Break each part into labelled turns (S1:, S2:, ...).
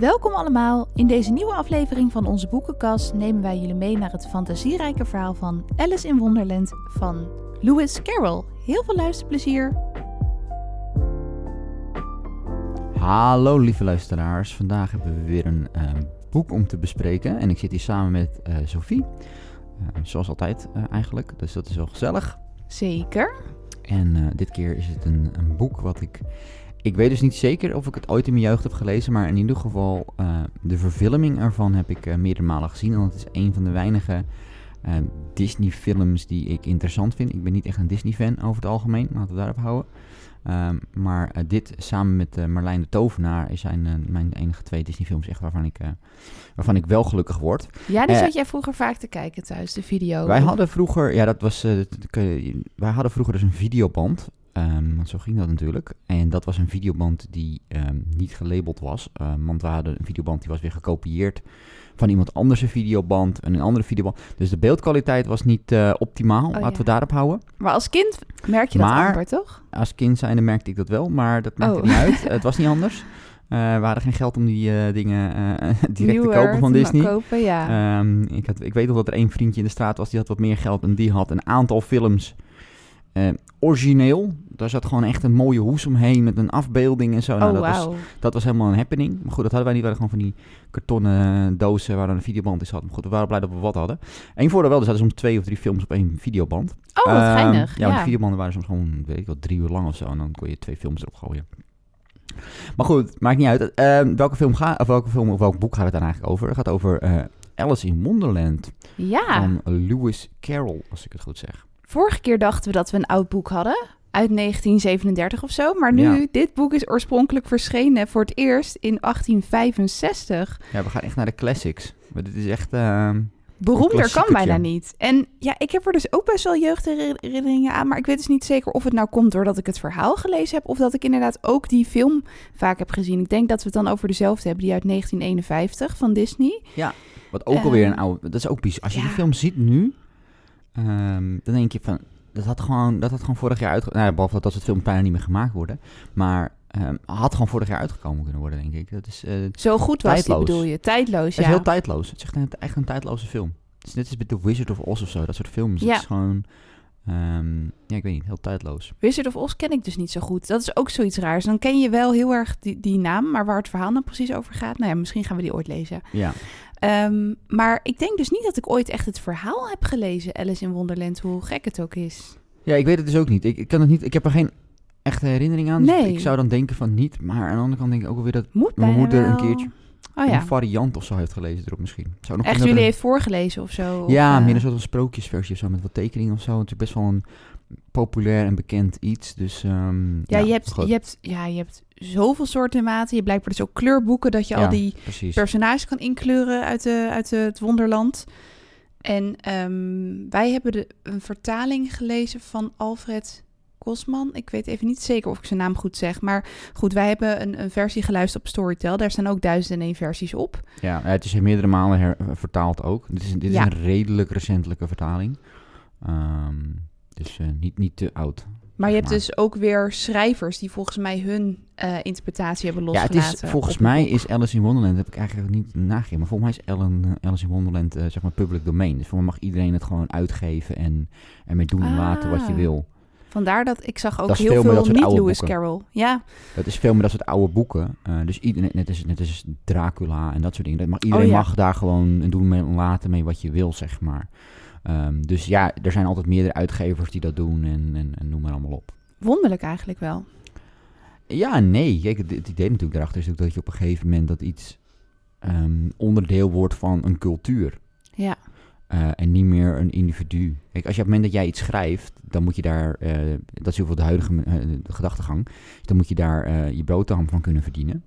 S1: Welkom allemaal. In deze nieuwe aflevering van onze boekenkast nemen wij jullie mee naar het fantasierijke verhaal van Alice in Wonderland van Lewis Carroll. Heel veel luisterplezier.
S2: Hallo lieve luisteraars, vandaag hebben we weer een eh, boek om te bespreken en ik zit hier samen met eh, Sophie, Eh, zoals altijd eh, eigenlijk, dus dat is wel gezellig.
S1: Zeker.
S2: En eh, dit keer is het een, een boek wat ik, ik weet dus niet zeker of ik het ooit in mijn jeugd heb gelezen, maar in ieder geval eh, de verfilming ervan heb ik eh, meerdere malen gezien en het is een van de weinige eh, Disney films die ik interessant vind. Ik ben niet echt een Disney fan over het algemeen, laten we daarop houden. Ehm, maar dit samen met Marlijn de Tovenaar zijn mijn enige twee Disney films echt waarvan ik, waarvan ik wel gelukkig word.
S1: Ja, die
S2: Eh,
S1: zat jij vroeger vaak te kijken thuis, de video.
S2: Wij hadden vroeger, ja dat was, wij hadden vroeger dus een videoband. Ehm, want zo ging dat natuurlijk. En dat was een videoband die ehm, niet gelabeld was. ehm, want we hadden een videoband die was weer gekopieerd van iemand anders een videoband en een andere videoband. Dus de beeldkwaliteit was niet eh, optimaal, laten
S1: Oh, ja.
S2: we daarop houden.
S1: Maar als kind merk je dat
S2: Maar-
S1: amper, toch?
S2: Als kind zijnde merkte ik dat wel, maar dat maakte
S1: Oh.
S2: niet uit. Het was niet anders. Eh, we hadden geen geld om die eh, dingen direct te kopen van Disney.
S1: kopen, ja.
S2: Ik, had, ik weet nog dat er één vriendje in de straat was, die had wat meer geld en die had een aantal films eh, origineel. Daar zat gewoon echt een mooie hoes omheen met een afbeelding en zo. Nou,
S1: oh,
S2: dat, was, dat was helemaal een happening. Maar goed, dat hadden wij niet. We hadden gewoon van die kartonnen dozen waar dan een videoband in zat. Maar goed, we waren blij dat we wat hadden. Eén voordeel wel, er zaten soms twee of drie films op één videoband.
S1: Oh, wat
S2: Ehm,
S1: geinig.
S2: Ja, die videobanden waren soms gewoon, weet ik wel, drie uur lang of zo. En dan kon je twee films erop gooien. Maar goed, maakt niet uit. Ehm, welke film gaat, of welke film of welk boek gaat het dan eigenlijk over? Het gaat over eh, Alice in Wonderland
S1: ja.
S2: van Lewis Carroll, als ik het goed zeg.
S1: Vorige keer dachten we dat we een oud boek hadden. Uit 1937 of zo. Maar nu,
S2: Ja.
S1: dit boek is oorspronkelijk verschenen voor het eerst in 1865.
S2: Ja, we gaan echt naar de classics. Maar dit is echt... ehm,
S1: Beroemder kan bijna niet. En ja, ik heb er dus ook best wel jeugdherinneringen aan. Maar ik weet dus niet zeker of het nou komt doordat ik het verhaal gelezen heb. Of dat ik inderdaad ook die film vaak heb gezien. Ik denk dat we het dan over dezelfde hebben. Die uit 1951 van Disney.
S2: Wat ook
S1: Ehm,
S2: alweer een oude... Dat is ook bizar. Als je
S1: ja.
S2: die film ziet nu, ehm, dan denk je van... Dat had gewoon, dat had gewoon vorig jaar uitgekomen. Nou, behalve dat dat soort films bijna niet meer gemaakt worden. Maar ehm, had gewoon vorig jaar uitgekomen kunnen worden, denk ik. Dat is, eh, het
S1: Zo goed was
S2: Tijdloos.
S1: die, bedoel je? Tijdloos,
S2: is
S1: ja.
S2: heel tijdloos. Het is echt een, echt een tijdloze film. Het is net als met The Wizard of Oz of zo. Dat soort films.
S1: Ja.
S2: Het is gewoon... ehm, ja, ik weet niet. Heel tijdloos.
S1: Wizard of Oz ken ik dus niet zo goed. Dat is ook zoiets raars. Dan ken je wel heel erg die, die naam, maar waar het verhaal dan precies over gaat... Nou ja, misschien gaan we die ooit lezen.
S2: Ja.
S1: Ehm, maar ik denk dus niet dat ik ooit echt het verhaal heb gelezen, Alice in Wonderland, hoe gek het ook is.
S2: Ja, ik weet het dus ook niet. Ik, ik kan het niet. Ik heb er geen echte herinnering aan. Dus
S1: Nee.
S2: ik zou dan denken van niet. Maar aan de andere kant denk ik ook wel weer dat
S1: Moet
S2: mijn moeder een keertje
S1: Oh ja.
S2: een variant of zo heeft gelezen erop misschien. Zou nog
S1: Echt jullie heeft voorgelezen of zo?
S2: er-
S1: of,
S2: ja,
S1: eh,
S2: meer een soort van sprookjesversie of zo met wat tekeningen of zo. Het is best wel een populair en bekend iets. Dus ehm,
S1: Ja, je, hebt,
S2: goed.
S1: je, hebt, ja, je hebt zoveel soorten en maten. Je hebt blijkbaar dus ook kleurboeken dat je
S2: Ja,
S1: al die
S2: precies.
S1: personages kan inkleuren uit, de, uit de- het wonderland. En ehm, wij hebben de, een vertaling gelezen van Alfred Kosman. Ik weet even niet zeker of ik zijn naam goed zeg. Maar goed, wij hebben een, een versie geluisterd op Storytel. Daar staan ook duizend en één versies op.
S2: Ja, het is meerdere malen her- vertaald ook. Dit is, dit is
S1: Ja.
S2: een redelijk recentelijke vertaling. Ehm, dus eh, niet, niet te oud.
S1: Maar je hebt
S2: Maar-
S1: dus ook weer schrijvers die volgens mij hun eh, interpretatie hebben
S2: Ja, het
S1: losgelaten.
S2: is, volgens mij is Alice in Wonderland, heb ik eigenlijk niet nagegeven, maar volgens mij is Ellen, eh, Alice in Wonderland eh, zeg maar public domain. Dus voor mij mag iedereen het gewoon uitgeven en ermee doen en laten wat je
S1: Ah.
S2: wil.
S1: Vandaar dat ik zag ook
S2: Dat is
S1: heel
S2: veel
S1: veel
S2: dat soort
S1: niet
S2: oude
S1: Lewis
S2: boeken.
S1: Carroll. Ja,
S2: Het is veel meer dat soort oude boeken. dus iedereen, net als, net als Dracula en dat soort dingen. Dat mag, iedereen
S1: Oh, ja.
S2: mag daar gewoon en doen en laten mee wat je wil, zeg maar. Ehm, dus ja, er zijn altijd meerdere uitgevers die dat doen en, en, en noem maar allemaal op.
S1: wonderlijk eigenlijk wel.
S2: Ja, nee. Kijk, het, het idee natuurlijk daarachter is ook dat je op een gegeven moment dat iets ehm, onderdeel wordt van een cultuur.
S1: Ja,
S2: eh, en niet meer een individu. Kijk, als je op het moment dat jij iets schrijft, dan moet je daar, eh, dat is heel veel de huidige eh, de gedachtegang, dan moet je daar je boterham van kunnen verdienen.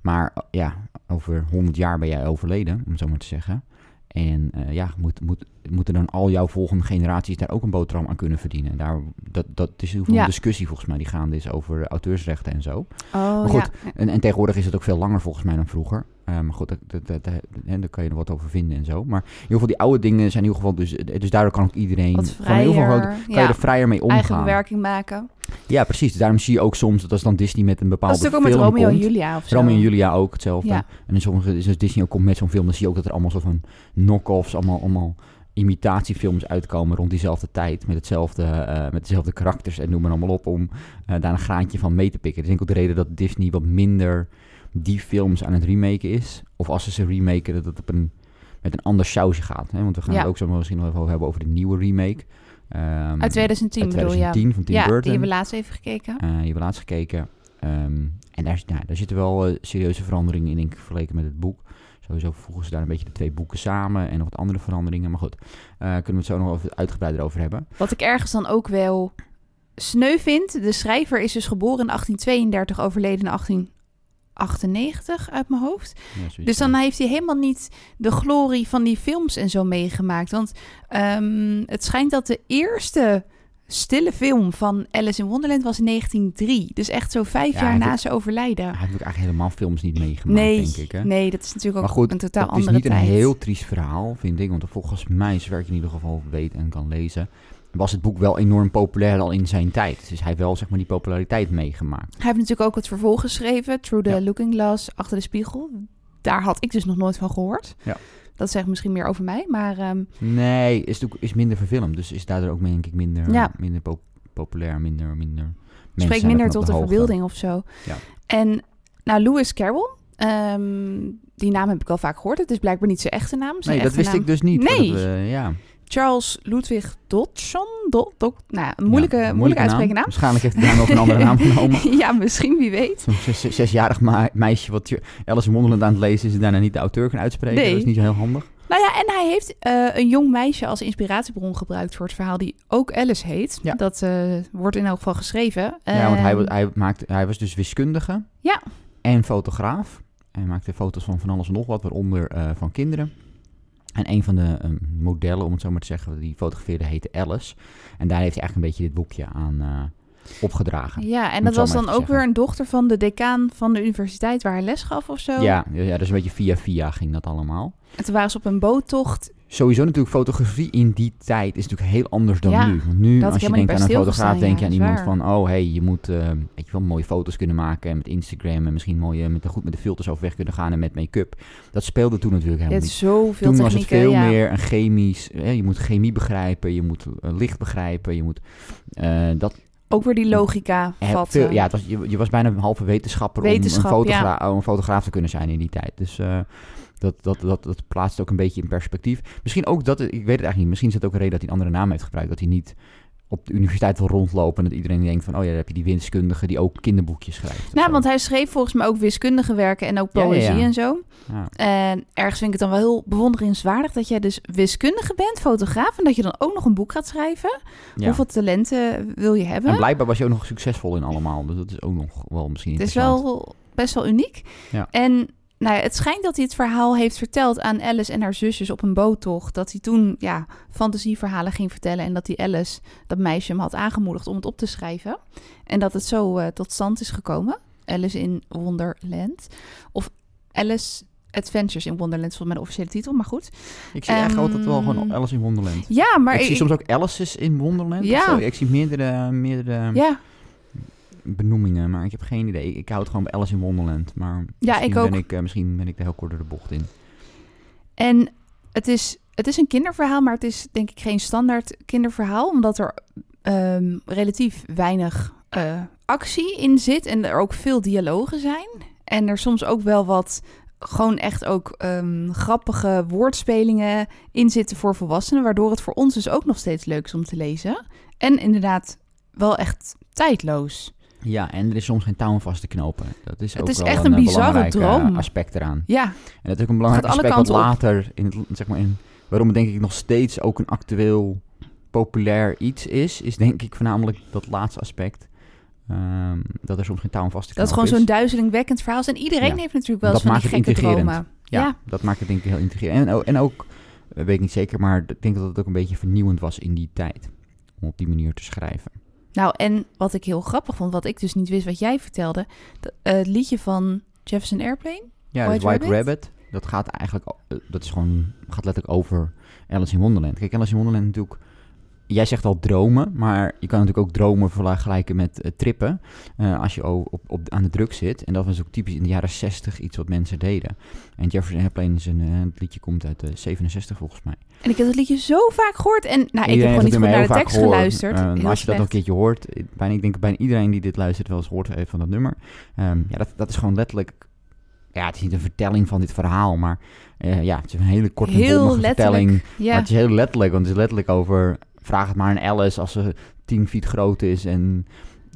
S2: Maar ja, over 100 jaar ben jij overleden, om het zo maar te zeggen. En eh, ja, moet, moet, moeten dan al jouw volgende generaties daar ook een boterham aan kunnen verdienen. Daar, dat, dat is heel veel
S1: Ja.
S2: discussie volgens mij die gaande is over auteursrechten en zo.
S1: oh
S2: Maar goed,
S1: ja.
S2: En, en tegenwoordig is het ook veel langer volgens mij dan vroeger. Eh, maar goed, dat, dat, dat, dat- daar kan je er wat over vinden en zo. Maar in ieder geval, die oude dingen zijn in ieder geval... Dus, dus daardoor kan ook iedereen...
S1: Wat
S2: gewoon in ieder geval
S1: vrijer.
S2: kan
S1: ja,
S2: je er vrijer mee omgaan.
S1: eigen bewerking maken.
S2: Ja, precies. Dus daarom zie je ook soms dat als dan Disney met een
S1: Dat
S2: bepaalde
S1: is natuurlijk ook met
S2: film
S1: Romeo en
S2: komt...
S1: Julia of zo.
S2: Romeo en Julia ook hetzelfde.
S1: Ja.
S2: En in sommige is als Disney ook komt met zo'n film, dan zie je ook dat er allemaal soort van knock-offs, allemaal, allemaal imitatiefilms uitkomen rond diezelfde tijd. Met, hetzelfde, eh, met dezelfde karakters en noem maar allemaal op om eh, daar een graantje van mee te pikken. Dat is denk ik ook de reden dat Disney wat minder die films aan het remaken is. Of als ze ze remaken, dat het op een, met een ander sausje gaat. Hè? Want we gaan
S1: Ja.
S2: het ook zo misschien nog even over hebben over de nieuwe remake. Ehm,
S1: Uit 2010
S2: uit
S1: bedoel je?
S2: 2010 van Tim
S1: ja,
S2: Burton.
S1: die hebben we laatst even gekeken.
S2: Eh, je hebt laatst gekeken. Ehm, en daar, ja, daar zitten wel eh, serieuze veranderingen in, denk ik, vergeleken met het boek. Sowieso voegen ze daar een beetje de twee boeken samen en nog wat andere veranderingen. Maar goed, eh, kunnen we het zo nog uitgebreider over hebben.
S1: Wat ik ergens dan ook wel sneu vind. De schrijver is dus geboren in 1832, overleden in 1898 uit mijn hoofd.
S2: Ja,
S1: Dus dan heeft hij helemaal niet de glorie van die films en zo meegemaakt. Want ehm, het schijnt dat de eerste stille film van Alice in Wonderland was in 1903. Dus echt zo vijf
S2: Ja,
S1: jaar na zijn overlijden.
S2: Hij heeft ook eigenlijk helemaal films niet meegemaakt,
S1: Nee,
S2: denk ik. Hè?
S1: nee, dat is natuurlijk ook
S2: Maar goed,
S1: een totaal
S2: het is
S1: andere
S2: niet
S1: tijd.
S2: een heel triest verhaal, vind ik. Want volgens mij, zover ik in ieder geval weet en kan lezen... was het boek wel enorm populair al in zijn tijd. Dus hij heeft wel zeg maar, die populariteit meegemaakt.
S1: Hij heeft natuurlijk ook het vervolg geschreven, Through the
S2: Ja.
S1: Looking Glass, Achter de Spiegel. Daar had ik dus nog nooit van gehoord.
S2: Ja.
S1: Dat zegt misschien meer over mij, maar ehm,
S2: Nee, is, is minder verfilmd. Dus is daardoor ook denk ik minder,
S1: Ja.
S2: minder pop- populair, minder... minder
S1: spreekt minder tot de, verbeelding of zo.
S2: Ja.
S1: En nou, Lewis Carroll, ehm, die naam heb ik al vaak gehoord. Het is blijkbaar niet zijn echte naam. Zijn
S2: Nee, dat wist
S1: naam-
S2: ik dus niet.
S1: Nee.
S2: Ja.
S1: Charles Ludwig Dodson. Nou, een moeilijke,
S2: Ja,
S1: moeilijke uitspreken naam.
S2: Waarschijnlijk heeft hij daar nog een andere naam genomen.
S1: ja, misschien, wie weet.
S2: Zo'n zes- zes- zesjarig meisje wat Alice in Wonderland aan het lezen is... en daarna niet de auteur kan uitspreken.
S1: Nee.
S2: Dat is niet zo heel handig.
S1: Nou ja, en hij heeft eh, een jong meisje als inspiratiebron gebruikt voor het verhaal die ook Alice heet.
S2: Ja.
S1: Dat eh, wordt in elk geval geschreven.
S2: ja, want hij,
S1: Ehm,
S2: hij, maakte, hij was dus wiskundige.
S1: Ja.
S2: En fotograaf. Hij maakte foto's van van alles en nog wat, waaronder eh, van kinderen. En een van de ehm, modellen, om het zo maar te zeggen, die fotografeerde heette Alice. En daar heeft hij eigenlijk een beetje dit boekje aan eh, opgedragen.
S1: Ja, en dat was dan ook
S2: zeggen.
S1: weer een dochter van de decaan van de universiteit waar hij les gaf of zo.
S2: Ja, ja, ja, dus een beetje via via ging dat allemaal.
S1: En toen waren ze op een boottocht.
S2: Sowieso natuurlijk fotografie in die tijd is natuurlijk heel anders dan
S1: Ja,
S2: nu. Want nu, als je denkt aan een fotograaf, denk je
S1: ja,
S2: aan iemand van... oh, hey, je moet eh, weet je wel, mooie foto's kunnen maken met Instagram... en misschien mooie, met de, goed met de filters overweg kunnen gaan en met make-up. Dat speelde toen natuurlijk helemaal niet.
S1: zoveel
S2: Toen was het veel
S1: ja.
S2: meer een chemisch... hè, je moet chemie begrijpen, je moet eh, licht begrijpen, je moet... eh, dat,
S1: Ook weer die logica
S2: eh,
S1: vatten.
S2: ja, het was, je, je was bijna een halve wetenschapper
S1: Wetenschap,
S2: om, een fotogra- een fotograaf te kunnen zijn in die tijd. Dus eh, dat, dat, dat, dat plaatst ook een beetje in perspectief. Misschien ook dat, ik weet het eigenlijk niet, misschien is het ook een reden dat hij een andere naam heeft gebruikt. Dat hij niet op de universiteit wil rondlopen en dat iedereen denkt van, oh ja, daar heb je die wiskundige die ook kinderboekjes schrijft.
S1: Nou, want hij schreef volgens mij ook wiskundige werken en ook
S2: Ja, ja,
S1: poëzie
S2: ja.
S1: en zo.
S2: Ja.
S1: En ergens vind ik het dan wel heel bewonderingswaardig dat jij dus wiskundige bent, fotograaf, en dat je dan ook nog een boek gaat schrijven. Hoeveel talenten wil je hebben?
S2: En blijkbaar was je ook nog succesvol in allemaal, dus dat is ook nog wel misschien
S1: Het is wel best wel uniek.
S2: Ja.
S1: En nou ja, het schijnt dat hij het verhaal heeft verteld aan Alice en haar zusjes op een boottocht. Dat hij toen ja, fantasieverhalen ging vertellen en dat die Alice, dat meisje, hem had aangemoedigd om het op te schrijven. En dat het zo eh, tot stand is gekomen. Alice in Wonderland. Of Alice Adventures in Wonderland, volgens mij de officiële titel, maar goed.
S2: Ik zie eigenlijk
S1: Ehm,
S2: altijd wel gewoon Alice in Wonderland.
S1: Ja, maar
S2: ik zie soms ook Alice's in Wonderland.
S1: Ja.
S2: Ik zie meerdere, meerdere
S1: Ja,
S2: benoemingen, maar ik heb geen idee. Ik, hou het gewoon bij Alice in Wonderland. Maar
S1: Ja,
S2: misschien
S1: ik ook.
S2: Ben ik, eh, misschien ben ik er heel kort door de bocht in.
S1: En het is, het is een kinderverhaal, maar het is denk ik geen standaard kinderverhaal, omdat er ehm, relatief weinig eh, actie in zit en er ook veel dialogen zijn. En er soms ook wel wat gewoon echt ook ehm, grappige woordspelingen in zitten voor volwassenen, waardoor het voor ons dus ook nog steeds leuk is om te lezen. En inderdaad wel echt tijdloos.
S2: Ja, en er is soms geen touw vast te knopen. Dat is
S1: Het
S2: ook
S1: is
S2: wel
S1: echt
S2: een,
S1: een
S2: eh,
S1: bizarre droom.
S2: aspect eraan.
S1: Ja,
S2: En dat is ook een belangrijk aspect wat later, in zeg maar in, waarom het denk ik nog steeds ook een actueel populair iets is, is denk ik voornamelijk dat laatste aspect. Ehm, dat er soms geen touw vast te
S1: dat het
S2: knopen
S1: gewoon zo'n
S2: is.
S1: duizelingwekkend verhaal is. En iedereen
S2: Ja.
S1: heeft natuurlijk wel eens
S2: Dat
S1: van die gekke dromen.
S2: Ja,
S1: ja.
S2: dat maakt het denk ik heel integrerend. En, ook- en ook, weet ik niet zeker, maar ik denk dat het ook een beetje vernieuwend was in die tijd. Om op die manier te schrijven.
S1: Nou, en wat ik heel grappig vond, wat ik dus niet wist wat jij vertelde. d- eh, het liedje van Jefferson Airplane.
S2: Ja,
S1: White
S2: White, White
S1: Rabbit?
S2: Rabbit. Dat gaat eigenlijk, dat is gewoon, gaat letterlijk over Alice in Wonderland. Kijk, Alice in Wonderland natuurlijk, jij zegt al dromen, maar je kan natuurlijk ook dromen vergelijken met eh, trippen. eh, als je op, op, aan de druk zit. En dat was ook typisch in de jaren 60 iets wat mensen deden. En Jefferson Airplane is een, eh, het liedje komt uit de 67 volgens mij.
S1: En ik heb dat liedje zo vaak gehoord. En nou, ik heb gewoon niet goed naar de tekst
S2: gehoord.
S1: geluisterd.
S2: Maar als je dat nog een keertje hoort, bijna, ik denk bijna iedereen die dit luistert wel eens heeft van dat nummer. Ehm, ja, dat, dat is gewoon letterlijk, ja, het is niet een vertelling van dit verhaal, maar ja, het is een hele korte
S1: Heel
S2: vertelling.
S1: Ja.
S2: Maar het is heel letterlijk, want het is letterlijk over, vraag het maar aan Alice als ze 10 feet groot is en...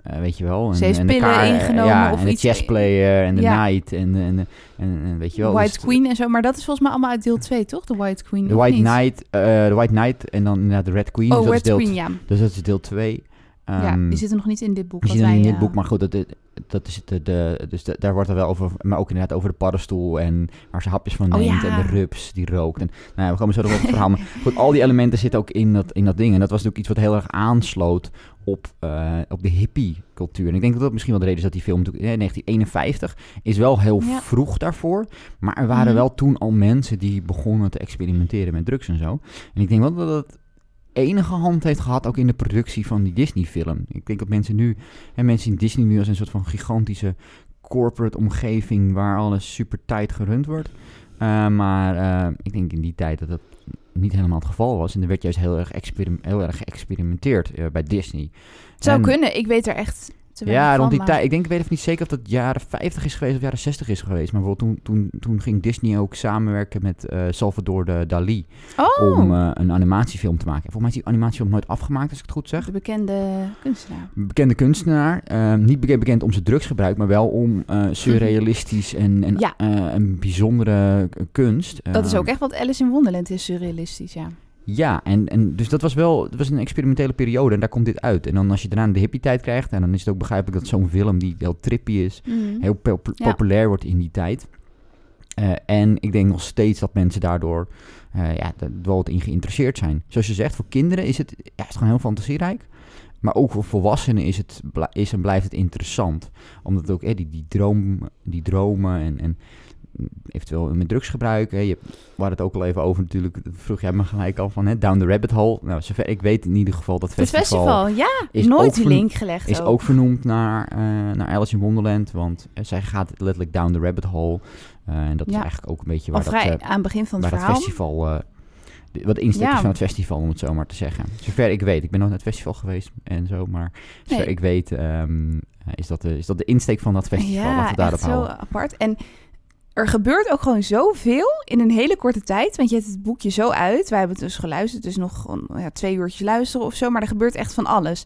S2: eh, weet je wel. En,
S1: Ze heeft
S2: en de
S1: pillen
S2: kaar-
S1: ingenomen
S2: ja,
S1: of
S2: en de
S1: iets-
S2: chessplayer en de
S1: Ja.
S2: knight en, en, en, weet je wel.
S1: White
S2: Dus
S1: Queen en zo. Maar dat is volgens mij allemaal uit deel 2, toch? De White Queen.
S2: De White? Knight, eh, de White Knight en dan inderdaad de Red Queen.
S1: Oh,
S2: dus, dat is
S1: Red
S2: deel
S1: Queen, ja.
S2: dus dat is deel 2.
S1: Ja. Die zitten nog niet in dit boek.
S2: Het
S1: wij,
S2: in dit
S1: eh,
S2: boek, maar goed, dat, dat, dat is de, de, dus de- daar wordt er wel over, maar ook inderdaad over de paddenstoel en waar ze hapjes van
S1: Oh,
S2: neemt
S1: ja.
S2: en de rups die rookt. En, nou ja, we komen zo nog op het verhaal, maar goed, al die elementen zitten ook in dat, in dat ding. En dat was natuurlijk iets wat heel erg aansloot op, eh, op de hippie-cultuur. En ik denk dat dat misschien wel de reden is dat die film natuurlijk, eh, 1951 is wel heel
S1: Ja.
S2: vroeg daarvoor, maar er waren
S1: Mhm.
S2: wel toen al mensen die begonnen te experimenteren met drugs en zo. En ik denk wel dat dat enige hand heeft gehad ook in de productie van die Disney-film. Ik denk dat mensen nu, en mensen zien Disney nu als een soort van gigantische corporate omgeving waar alles super tight gerund wordt. Eh, maar eh, ik denk in die tijd dat dat niet helemaal het geval was. En er werd juist heel erg, heel erg geëxperimenteerd eh, bij Disney.
S1: Het zou
S2: En-
S1: kunnen. Ik weet er echt
S2: ja, rond die tijd. Ik denk, ik weet even niet zeker of dat jaren 50 is geweest of jaren 60 is geweest. Maar bijvoorbeeld toen, toen, toen ging Disney ook samenwerken met eh, Salvador de Dali
S1: Oh,
S2: om eh, een animatiefilm te maken. Volgens mij is die animatiefilm nooit afgemaakt, als ik het goed zeg.
S1: de bekende kunstenaar.
S2: Bekende kunstenaar, eh, niet bekend, bekend om zijn drugsgebruik, maar wel om eh, surrealistisch en, en,
S1: Ja.
S2: een bijzondere kunst.
S1: Dat is
S2: Eh,
S1: ook echt wat Alice in Wonderland is, surrealistisch, ja.
S2: Ja, en, en dus dat was wel dat was een experimentele periode en daar komt dit uit. En dan als je daarna de hippie-tijd krijgt, en dan is het ook begrijpelijk dat zo'n film die heel trippy is,
S1: Mhm.
S2: heel pop-
S1: Ja.
S2: populair wordt in die tijd. Eh, en ik denk nog steeds dat mensen daardoor eh, ja, wel wat in geïnteresseerd zijn. Zoals je zegt, voor kinderen is het, ja, het is gewoon heel fantasierijk. Maar ook voor volwassenen is, het, is en blijft het interessant. Omdat ook eh, die, die, droom, die dromen en, en eventueel met drugsgebruik. Hè, je, hadden het ook al even over natuurlijk. dat Vroeg jij me gelijk al van hè, Down the Rabbit Hole. Nou, zover ik weet in ieder geval dat
S1: Het
S2: festival,
S1: festival, ja.
S2: is
S1: Nooit die link gelegd
S2: is
S1: ook.
S2: ook vernoemd naar, eh, naar Alice in Wonderland. Want eh, zij gaat letterlijk down the rabbit hole. Eh, en dat is eigenlijk ook een beetje waar, dat,
S1: vrij
S2: eh,
S1: aan het begin van het
S2: waar dat
S1: verhaal.
S2: festival... wat insteek
S1: Ja.
S2: is van het festival, om het zo maar te zeggen. Zover ik weet. Ik ben nog naar het festival geweest en zo. Maar zover
S1: Nee.
S2: ik weet ehm, is, dat de, is dat de insteek van dat festival.
S1: ja,
S2: Laten we daarop
S1: echt zo
S2: houden.
S1: apart. En er gebeurt ook gewoon zoveel in een hele korte tijd. Want je hebt het boekje zo uit. Wij hebben het dus geluisterd. Dus nog ja, twee uurtjes luisteren of zo. Maar er gebeurt echt van alles.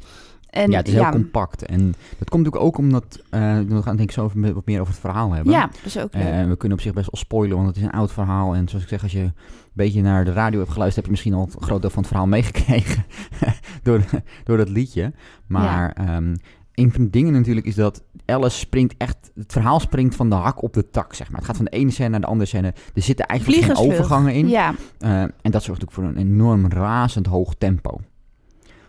S1: En,
S2: ja, het is heel compact. En dat komt natuurlijk ook omdat... eh, we gaan denk ik zo wat meer over het verhaal hebben.
S1: Ja, dat is ook leuk.
S2: Eh, we kunnen op zich best wel spoilen, want het is een oud verhaal. En zoals ik zeg, als je een beetje naar de radio hebt geluisterd, heb je misschien al een groot deel van het verhaal meegekregen door, door dat liedje. Maar ehm, een van de dingen natuurlijk is dat Alice springt echt, het verhaal springt van de hak op de tak, zeg maar. Het gaat van de ene scène naar de andere scène. Er zitten eigenlijk geen overgangen in.
S1: Ja,
S2: Eh, en dat zorgt ook voor een enorm razend hoog tempo.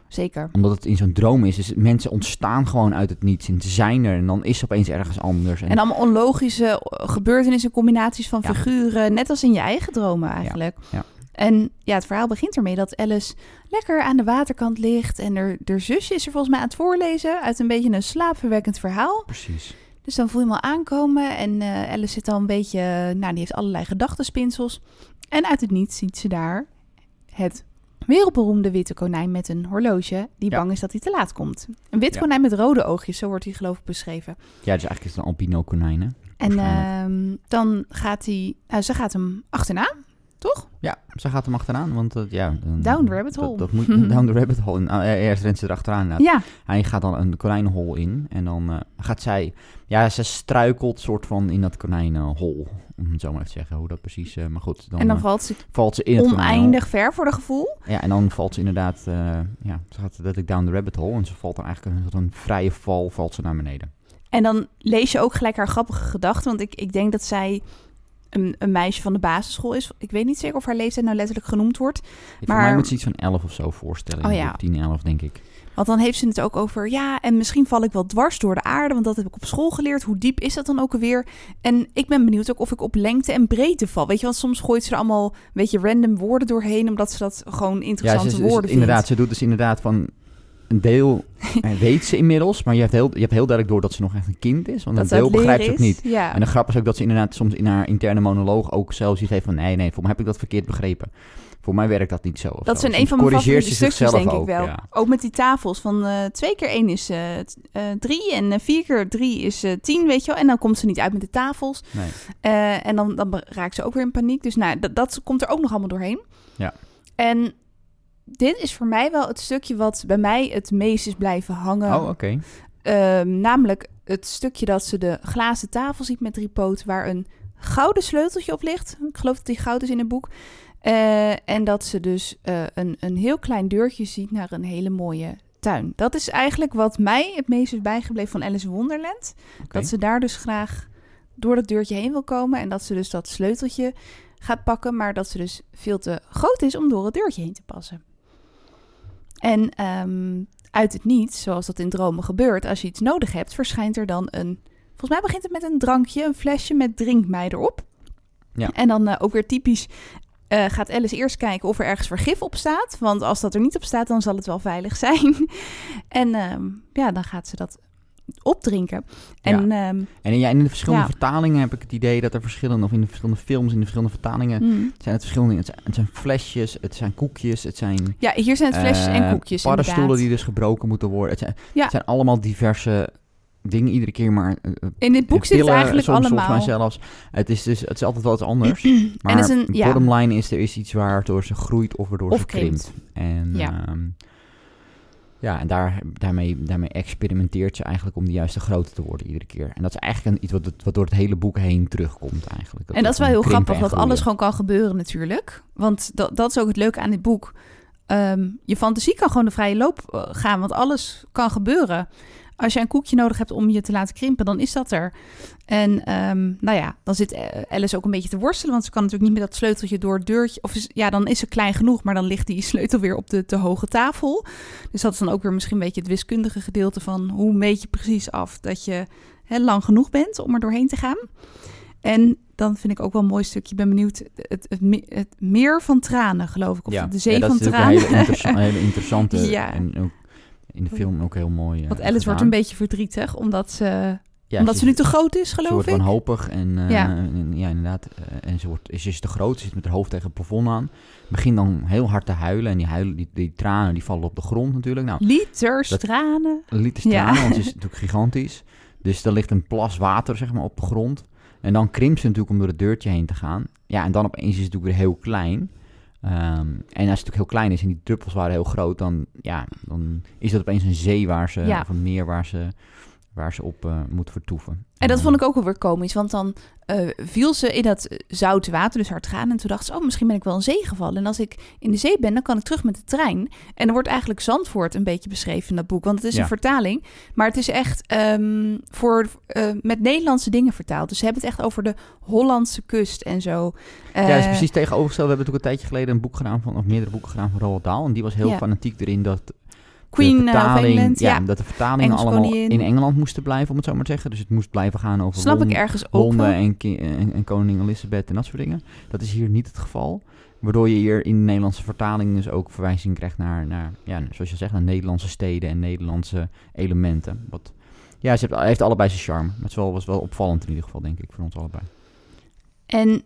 S1: zeker.
S2: Omdat het in zo'n droom is, dus mensen ontstaan gewoon uit het niets. En ze zijn er en dan is het opeens ergens anders.
S1: En allemaal onlogische gebeurtenissen, combinaties van
S2: Ja.
S1: figuren. Net als in je eigen dromen eigenlijk.
S2: ja.
S1: En ja, het verhaal begint ermee dat Alice lekker aan de waterkant ligt. En haar, haar zusje is er volgens mij aan het voorlezen uit een beetje een slaapverwekkend verhaal.
S2: Precies.
S1: Dus dan voel je hem al aankomen. En eh, Alice zit al een beetje, nou, die heeft allerlei gedachtenspinsels. En uit het niets ziet ze daar het wereldberoemde witte konijn met een horloge. Die
S2: Ja.
S1: bang is dat hij te laat komt. Een wit
S2: Ja.
S1: konijn met rode oogjes, zo wordt hij geloof ik beschreven.
S2: Ja, dus eigenlijk is het een albino konijn, hè?
S1: En
S2: Waarschijnlijk.
S1: ehm, dan gaat hij, nou, ze gaat hem achterna, toch?
S2: Ja, ze gaat hem achteraan, want ja... dan-
S1: Down the rabbit hole.
S2: Dat, dat moet, down the rabbit hole. Nou, eerst rent ze erachteraan. inderdaad.
S1: Ja,
S2: Hij gaat dan een konijnenhol in en dan eh, gaat zij... Ja, ze struikelt soort van in dat konijnenhol, om het zo maar even te zeggen, hoe dat precies... eh, maar goed, dan,
S1: en dan
S2: eh,
S1: valt ze
S2: valt ze in
S1: oneindig ver voor de gevoel.
S2: Ja, en dan valt ze inderdaad... ja, ze gaat letterlijk down the rabbit hole en ze valt dan eigenlijk een, een vrije val, valt ze naar beneden.
S1: En dan lees je ook gelijk haar grappige gedachten. Want ik, ik denk dat zij een, een meisje van de basisschool is. Ik weet niet zeker of haar leeftijd nou letterlijk genoemd wordt.
S2: Voor mij
S1: Maar-
S2: moet ze iets van 11 of zo voorstellen.
S1: Oh ja.
S2: boek 10, 11 denk ik.
S1: Want dan heeft ze het ook over, ja, en misschien val ik wel dwars door de aarde, want dat heb ik op school geleerd. Hoe diep is dat dan ook alweer? En ik ben benieuwd ook of ik op lengte en breedte val. Weet je, want soms gooit ze er allemaal een beetje random woorden doorheen, omdat ze dat gewoon
S2: Ja,
S1: interessante
S2: ze, ze-
S1: woorden vindt.
S2: inderdaad, ze doet dus inderdaad van een deel eh, weet ze inmiddels, maar je hebt, heel, je hebt heel duidelijk door dat ze nog echt een kind is, want
S1: dat
S2: een deel begrijpt ze ook niet.
S1: Ja.
S2: En de grap is ook dat ze inderdaad soms in haar interne monoloog ook zelfs iets heeft van nee, nee, voor mij heb ik dat verkeerd begrepen. Voor mij werkt dat niet zo.
S1: Dat is
S2: zo.
S1: een, van mijn favoriete stukjes,
S2: zichzelf
S1: denk ik
S2: ook,
S1: wel.
S2: ja.
S1: Ook met die tafels van eh, twee keer één is eh, drie en vier keer drie is tien, weet je wel. En dan komt ze niet uit met de tafels.
S2: Nee.
S1: En dan, dan raakt ze ook weer in paniek. Dus nou, dat, dat komt er ook nog allemaal doorheen.
S2: Ja.
S1: En dit is voor mij wel het stukje wat bij mij het meest is blijven hangen.
S2: Oh, oké.
S1: Ehm, namelijk het stukje dat ze de glazen tafel ziet met drie poten... waar een gouden sleuteltje op ligt. Ik geloof dat die goud is in het boek. Eh, en dat ze dus eh, een, een heel klein deurtje ziet naar een hele mooie tuin. Dat is eigenlijk wat mij het meest is bijgebleven van Alice in Wonderland. Dat ze daar dus graag door dat deurtje heen wil komen. En dat ze dus dat sleuteltje gaat pakken. Maar dat ze dus veel te groot is om door het deurtje heen te passen. En ehm, uit het niets, zoals dat in dromen gebeurt, als je iets nodig hebt, verschijnt er dan een. Volgens mij begint het met een drankje, een flesje met drink mij erop.
S2: Ja.
S1: En dan eh, ook weer typisch. eh, gaat Alice eerst kijken of er ergens vergif op staat. Want als dat er niet op staat, dan zal het wel veilig zijn. en ehm, ja, dan gaat ze dat opdrinken. En ehm,
S2: En ja, in de verschillende
S1: Ja.
S2: vertalingen heb ik het idee dat er verschillende, of in de verschillende films, in de verschillende vertalingen,
S1: mm.
S2: zijn het verschillende. Het zijn, het zijn flesjes, het zijn koekjes, het zijn
S1: ja, hier zijn het flesjes en
S2: eh,
S1: koekjes.
S2: paddenstoelen
S1: inderdaad.
S2: die dus gebroken moeten worden. Het zijn,
S1: Ja.
S2: het zijn allemaal diverse dingen iedere keer, maar eh, eh,
S1: In dit boek zit het eigenlijk
S2: soms
S1: allemaal.
S2: volgens mij zelfs. Het is dus het is altijd wel iets anders.
S1: en
S2: Maar
S1: het is een, ja,
S2: bottom line is, er is iets waardoor ze groeit of waardoor
S1: Of
S2: ze krimpt. En
S1: Ja.
S2: ja, ja en daar, daarmee, daarmee experimenteert ze eigenlijk om de juiste grootte te worden iedere keer. En dat is eigenlijk een, iets wat, het- wat door het hele boek heen terugkomt eigenlijk.
S1: en dat is wel heel grappig, dat alles gewoon kan gebeuren natuurlijk. Want dat, dat is ook het leuke aan dit boek. Ehm, je fantasie kan gewoon de vrije loop eh, gaan, want alles kan gebeuren. Als je een koekje nodig hebt om je te laten krimpen, dan is dat er. En ehm, nou ja, dan zit eh, Alice ook een beetje te worstelen, want ze kan natuurlijk niet met dat sleuteltje door het deurtje. Of is, ja, dan is ze klein genoeg, maar dan ligt die sleutel weer op de te hoge tafel. Dus dat is dan ook weer misschien een beetje het wiskundige gedeelte van hoe meet je precies af dat je lang genoeg bent om er doorheen te gaan. En dan vind ik ook wel een mooi stukje. Ik ben benieuwd. Het, het, me- het meer van tranen, geloof ik. Of
S2: ja.
S1: de zee
S2: ja, dat
S1: van
S2: is natuurlijk
S1: tranen.
S2: Een hele, interessa- een hele interessante
S1: Ja.
S2: en ook in de film ook heel mooi. eh,
S1: Want Alice wordt een beetje verdrietig, omdat ze,
S2: Ja,
S1: omdat
S2: ze
S1: ze nu te groot is,
S2: Ze
S1: geloof
S2: wordt
S1: ik.
S2: wanhopig en eh,
S1: Ja.
S2: en, ja, inderdaad. eh, en ze, wordt, ze is te groot, ze zit met haar hoofd tegen het plafond aan. Begint dan heel hard te huilen en die, huilen, die, die tranen die vallen op de grond natuurlijk. Nou,
S1: Liters
S2: Dat-
S1: tranen.
S2: liters
S1: Ja.
S2: tranen, want ze is natuurlijk gigantisch. Dus er ligt een plas water zeg maar, op de grond. En dan krimpt ze natuurlijk om door het deurtje heen te gaan. Ja, en dan opeens is het natuurlijk weer heel klein. Ehm, en als het natuurlijk heel klein is en die druppels waren heel groot, dan, ja, dan is dat opeens een zee waar ze,
S1: Ja.
S2: of een meer waar ze, op eh, moet vertoeven.
S1: En dat vond ik ook wel weer komisch, want dan eh, viel ze in dat zoute water, dus hard gaan. En toen dacht ze, oh, misschien ben ik wel in zee gevallen. En als ik in de zee ben, dan kan ik terug met de trein. En er wordt eigenlijk Zandvoort een beetje beschreven in dat boek, want het is
S2: Ja.
S1: een vertaling. Maar het is echt ehm, voor, eh, met Nederlandse dingen vertaald. Dus ze hebben het echt over de Hollandse kust en zo.
S2: Ja, dat is precies tegenovergesteld. We hebben natuurlijk een tijdje geleden een boek gedaan van, of meerdere boeken gedaan van Roald Dahl. En die was heel
S1: Ja.
S2: fanatiek erin dat
S1: Queen
S2: de
S1: eh, of
S2: vertaling,
S1: England, ja.
S2: dat de vertalingen allemaal
S1: koningin.
S2: in Engeland moesten blijven, om het zo maar te zeggen. Dus het moest blijven gaan over
S1: Snap ik
S2: Londen,
S1: ergens ook
S2: Londen
S1: wel.
S2: en, ki- en, en koningin Elizabeth en dat soort dingen. Dat is hier niet het geval. Waardoor je hier in de Nederlandse vertaling dus ook verwijzing krijgt naar, naar ja, zoals je zegt, naar Nederlandse steden en Nederlandse elementen. Wat, ja, ze heeft, heeft allebei zijn charme. Het is wel, was wel opvallend in ieder geval, denk ik, voor ons allebei.
S1: En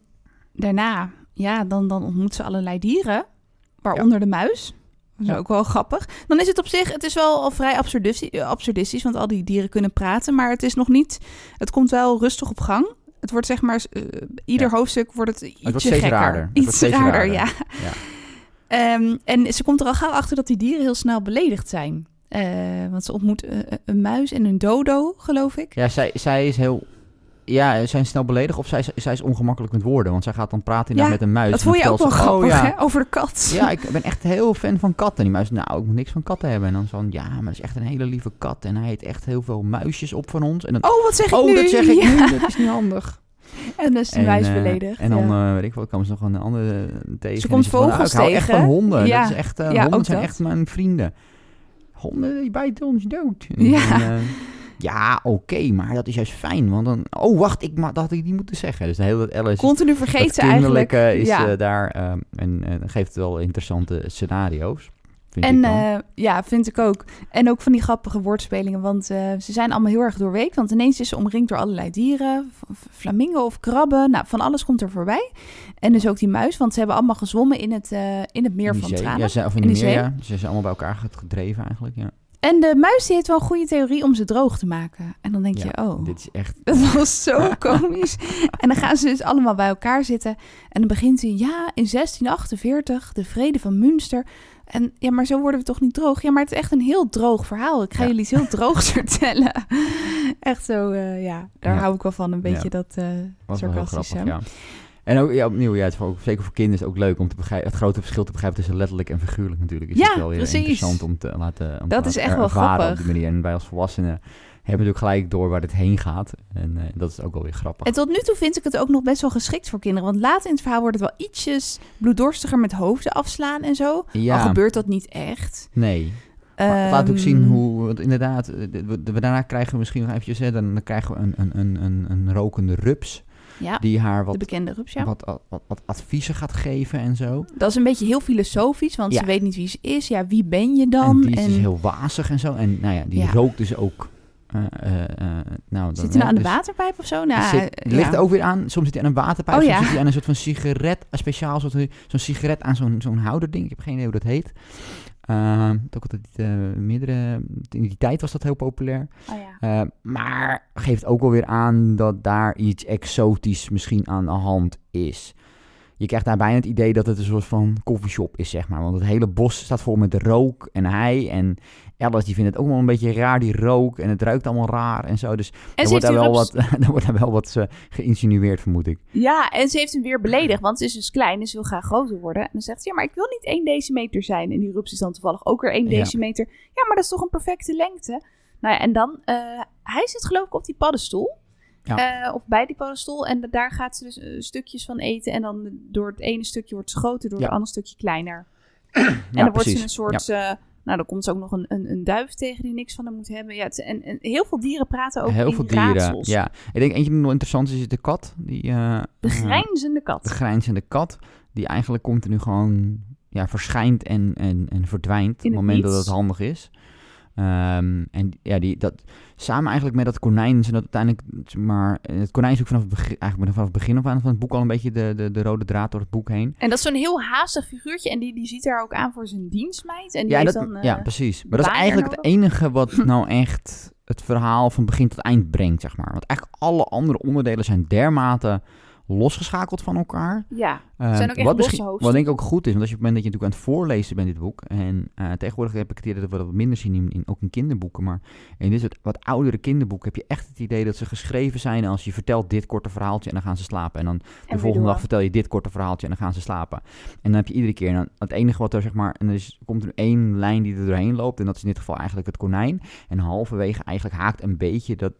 S1: daarna, ja, dan, dan ontmoet ze allerlei dieren, waaronder de muis. Dat is
S2: Ja.
S1: ook wel grappig. Dan is het op zich, het is wel al vrij absurdistisch, eh, absurdistisch, want al die dieren kunnen praten, maar het is nog niet, het komt wel rustig op gang. Het wordt zeg maar, eh, ieder
S2: Ja.
S1: hoofdstuk wordt het ietsje
S2: wordt
S1: gekker.
S2: raarder.
S1: Iets
S2: wordt
S1: raarder,
S2: raarder.
S1: ja.
S2: Ja.
S1: Ehm, en ze komt er al gauw achter dat die dieren heel snel beledigd zijn. Eh, want ze ontmoet een muis en een dodo, geloof ik.
S2: Ja, zij, zij is heel... Ja, zij is snel beledigd of zij, is- zij is ongemakkelijk met woorden. Want zij gaat dan praten
S1: Ja,
S2: met een muis.
S1: Dat vond je ook wel grappig,
S2: oh, ja,
S1: hè? Over de kat.
S2: Ja, ik ben echt heel fan van katten. Die muis, nou, ik moet niks van katten hebben. En dan zo, ja, maar dat is echt een hele lieve kat. En hij eet echt heel veel muisjes op van ons. En dan,
S1: Oh, wat zeg ik
S2: oh,
S1: nu?
S2: dat zeg ik
S1: Ja.
S2: nu, dat is niet handig.
S1: En dus de
S2: En,
S1: muis
S2: eh,
S1: beledigd.
S2: En dan,
S1: ja.
S2: eh, weet ik wat, komen ze nog een andere eh, tegen.
S1: Ze komt
S2: is van, nou,
S1: vogels
S2: ik hou echt van honden.
S1: Ja.
S2: Dat is echt, eh, honden zijn
S1: dat.
S2: echt mijn vrienden. Honden, die bijten ons dood. En
S1: Ja.
S2: eh, ja, oké, maar dat is juist fijn. Want dan, oh wacht, ik, dat had ik niet moeten zeggen. Dus de hele Alice,
S1: Continu vergeet ze eigenlijk.
S2: is
S1: ja.
S2: eh, daar. eh, en eh, geeft wel interessante scenario's. Vind ik
S1: En eh, ja, vind ik ook. En ook van die grappige woordspelingen, want ze zijn allemaal heel erg doorweekt. Want ineens is ze omringd door allerlei dieren, flamingo of krabben. Nou, van alles komt er voorbij. En dus ook die muis, want ze hebben allemaal gezwommen in het, in het meer
S2: In
S1: van
S2: zee.
S1: tranen.
S2: Ja, ze, of in, die meer,
S1: zee.
S2: ja. Ze zijn allemaal bij elkaar gedreven eigenlijk. Ja.
S1: En de muis die heeft wel een goede theorie om ze droog te maken. En dan denk
S2: Ja,
S1: je, oh,
S2: Dit is echt...
S1: dat was zo komisch. En dan gaan ze dus allemaal bij elkaar zitten. En dan begint hij, ja, in 1648, de vrede van Münster. En ja, maar zo worden we toch niet droog? Ja, maar het is echt een heel droog verhaal. Ik ga
S2: Ja.
S1: jullie iets heel droogs vertellen. Echt zo, eh, ja, daar
S2: Ja.
S1: hou ik wel van. Een beetje dat eh sarcastische.
S2: En ook, ja, opnieuw, ja, het is zeker voor kinderen is het ook leuk om te begrijpen, het grote verschil te begrijpen tussen letterlijk en figuurlijk natuurlijk. Is
S1: Ja,
S2: het wel weer
S1: precies.
S2: interessant om te laten om
S1: Dat
S2: te
S1: is
S2: laten
S1: echt wel grappig.
S2: op die manier. En wij als volwassenen hebben natuurlijk gelijk door waar het heen gaat. En eh, dat is ook wel weer grappig.
S1: En tot nu toe vind ik het ook nog best wel geschikt voor kinderen. Want later in het verhaal wordt het wel ietsjes bloeddorstiger met hoofden afslaan en zo.
S2: ja,
S1: Al gebeurt dat niet echt.
S2: nee. Laat ook zien
S1: Ehm,
S2: hoe, want inderdaad, eh, we, we- daarna krijgen we misschien nog eventjes, hè, dan, dan krijgen we een, een, een, een, een rokende rups.
S1: Ja,
S2: Die haar
S1: de
S2: wat,
S1: bekende rups, ja.
S2: wat, wat, wat adviezen gaat geven en zo.
S1: Dat is een beetje heel filosofisch, want
S2: Ja.
S1: ze weet niet wie ze is. Ja, wie ben je dan?
S2: en die is dus heel wazig en zo. En nou ja, die rookt dus ook. eh, eh, nou,
S1: Zit hij nou aan de
S2: dus-
S1: waterpijp of zo? Nou,
S2: zit, ligt
S1: ja.
S2: er ook weer aan. Soms zit hij aan een waterpijp.
S1: Oh,
S2: soms
S1: ja.
S2: zit hij aan een soort van sigaret. Een speciaal soort zo'n sigaret aan zo'n zo'n houderding. Ik heb geen idee hoe dat heet. Ehm, ook altijd eh, meerdere. In die tijd was dat heel populair.
S1: Oh, ja.
S2: Eh, maar geeft ook wel weer aan dat daar iets exotisch misschien aan de hand is. Je krijgt daar bijna het idee dat het een soort van coffeeshop is, zeg maar. Want het hele bos staat vol met rook en hij. En Alice die vindt het ook wel een beetje raar, die rook. En het ruikt allemaal raar en zo. Dus
S1: En
S2: er
S1: ze
S2: wordt, daar wel wat, er wordt daar wel wat geïnsinueerd, vermoed ik.
S1: Ja, en ze heeft hem weer beledigd, want ze is dus klein en ze wil graag groter worden. En dan zegt ze, ja, maar ik wil niet 1 decimeter zijn. En die rups is dan toevallig ook weer 1
S2: Ja.
S1: decimeter. Ja, maar dat is toch een perfecte lengte? Nou ja, en dan, eh, hij zit geloof ik op die paddenstoel.
S2: Ja.
S1: Eh, of bij die paddenstoel. En daar gaat ze dus eh, stukjes van eten. En dan door het ene stukje wordt ze groter, door het andere stukje kleiner.
S2: Ja,
S1: en dan wordt
S2: precies.
S1: ze een soort... eh, nou, dan komt ze ook nog een, een, een duif tegen die niks van hem moet hebben. Ja, het, en, en heel veel dieren praten ook
S2: Heel
S1: in
S2: veel dieren.
S1: raadsels.
S2: Ja. Ik denk eentje die nog interessant is, is de kat. Die,
S1: De grijnzende
S2: de
S1: kat.
S2: grijnzende kat. Die eigenlijk continu gewoon ja, verschijnt en, en, en verdwijnt. op
S1: In
S2: het moment dat het handig is. Ehm, en ja, die, dat, samen eigenlijk met dat konijn, zijn dat uiteindelijk, maar, het konijn is ook vanaf het begin, eigenlijk vanaf het begin af aan van het boek al een beetje de, de, de rode draad door het boek heen.
S1: En dat is zo'n heel haastig figuurtje. En die, die ziet daar ook aan voor zijn dienstmeid. En die
S2: Ja,
S1: heeft
S2: dat,
S1: dan, eh,
S2: ja, precies. Maar dat is eigenlijk het enige wat nou echt het verhaal van begin tot eind brengt, zeg maar. Want eigenlijk alle andere onderdelen zijn dermate losgeschakeld van elkaar.
S1: ja.
S2: Eh,
S1: zijn ook echt
S2: wat,
S1: losse
S2: misschien,
S1: hoofdstukken.
S2: wat denk ik ook goed is, want als je op het moment dat je natuurlijk aan het voorlezen bent dit boek, en eh, tegenwoordig heb ik het idee dat we dat wat minder zien, in, in- ook in kinderboeken, maar in dit soort wat oudere kinderboeken heb je echt het idee dat ze geschreven zijn als je vertelt dit korte verhaaltje en dan gaan ze slapen. En dan de volgende dag vertel je dit korte verhaaltje en dan gaan ze slapen. En dan heb je iedere keer, dan, het enige wat er zeg maar, en er is, komt er één lijn die er doorheen loopt, en dat is in dit geval eigenlijk het konijn. En halverwege eigenlijk haakt een beetje dat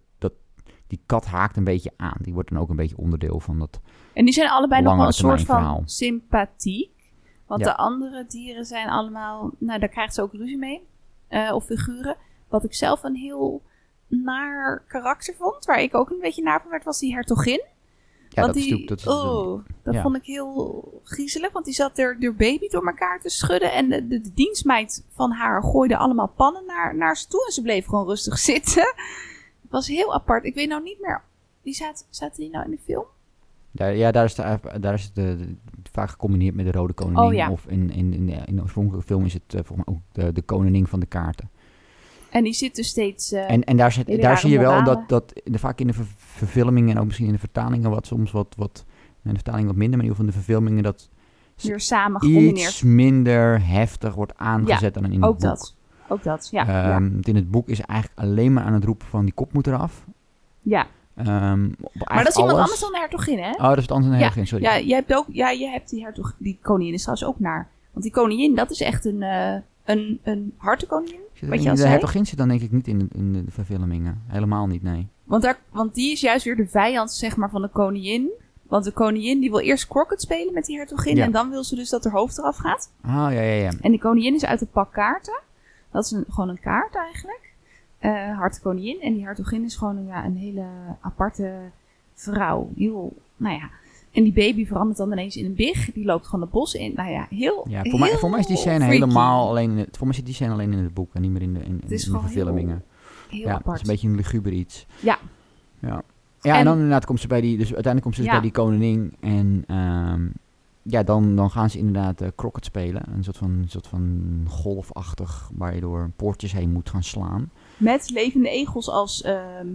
S2: die kat haakt een beetje aan. Die wordt dan ook een beetje onderdeel van dat
S1: En die zijn allebei nog wel een soort van
S2: verhaal.
S1: sympathiek. Want
S2: Ja.
S1: de andere dieren zijn allemaal... Nou, daar krijgt ze ook ruzie mee. eh, of figuren. Wat ik zelf een heel naar karakter vond. Waar ik ook een beetje naar van werd, was die hertogin.
S2: Ja,
S1: want
S2: dat
S1: die.
S2: Dat is,
S1: oh, dat
S2: ja.
S1: vond ik heel griezelig. Want die zat er de baby door elkaar te schudden. En de, de, de dienstmeid van haar gooide allemaal pannen naar, naar ze toe. En ze bleef gewoon rustig zitten. Was heel apart. Ik weet nou niet meer... Die zaten, zaten die nou in de film?
S2: Daar, ja, daar is, de, daar is het de, de- vaak gecombineerd met de Rode Koningin.
S1: Oh, ja.
S2: Of in, in, in, de, in de oorspronkelijke film is het eh, volgens mij ook de, de koningin van de kaarten.
S1: En die zit dus steeds... eh,
S2: En, en daar, zit, daar zie je wel dat, dat de, vaak in de ver- verfilmingen en ook misschien in de vertalingen wat soms wat, wat in de vertaling wat minder, maar in ieder geval in de verfilmingen dat
S1: weer samen gecombineerd.
S2: iets minder heftig wordt aangezet dan in het
S1: Ook
S2: boek.
S1: dat. Ook dat, ja. ja.
S2: Want In het boek is eigenlijk alleen maar aan het roepen van die kop moet eraf.
S1: ja.
S2: Ehm,
S1: Maar dat is iemand
S2: alles.
S1: anders dan de hertogin, hè?
S2: Oh, dat is het andere
S1: Ja,
S2: hertogin, sorry.
S1: Ja, jij hebt ook, ja, je hebt die hertog, die koningin is trouwens ook naar. Want die koningin, dat is echt een, eh een, een hartenkoningin.
S2: Zit
S1: wat je al
S2: de hertogin zit dan denk ik niet in de, in de verfilmingen. Helemaal niet, nee.
S1: Want, daar, want die is juist weer de vijand, zeg maar, van de koningin. Want de koningin die wil eerst croquet spelen met die hertogin.
S2: Ja.
S1: En dan wil ze dus dat haar hoofd eraf gaat.
S2: Ah, ja, ja, ja.
S1: En die koningin is uit een pak kaarten. Dat is een, gewoon een kaart eigenlijk. Eh hart koningin. En die hertogin is gewoon een, ja, een hele aparte vrouw. Heel, nou ja. En die baby verandert dan ineens in een big. Die loopt gewoon het bos in. Nou ja, heel
S2: Ja, voor, mij, voor mij is die scène
S1: freaky.
S2: helemaal alleen in het, voor mij zit die scène alleen in het boek en niet meer in de, in, in
S1: is
S2: de verfilmingen.
S1: Heel
S2: Ja, het
S1: apart.
S2: is een beetje een luguber iets.
S1: Ja.
S2: Ja, ja en,
S1: En-
S2: dan inderdaad komt ze bij die, dus uiteindelijk komt ze dus
S1: Ja.
S2: bij die koningin en ehm, ja, dan, dan gaan ze inderdaad croquet spelen. Een soort van, een soort van golfachtig, waar je door poortjes heen moet gaan slaan.
S1: Met levende egels als... ehm,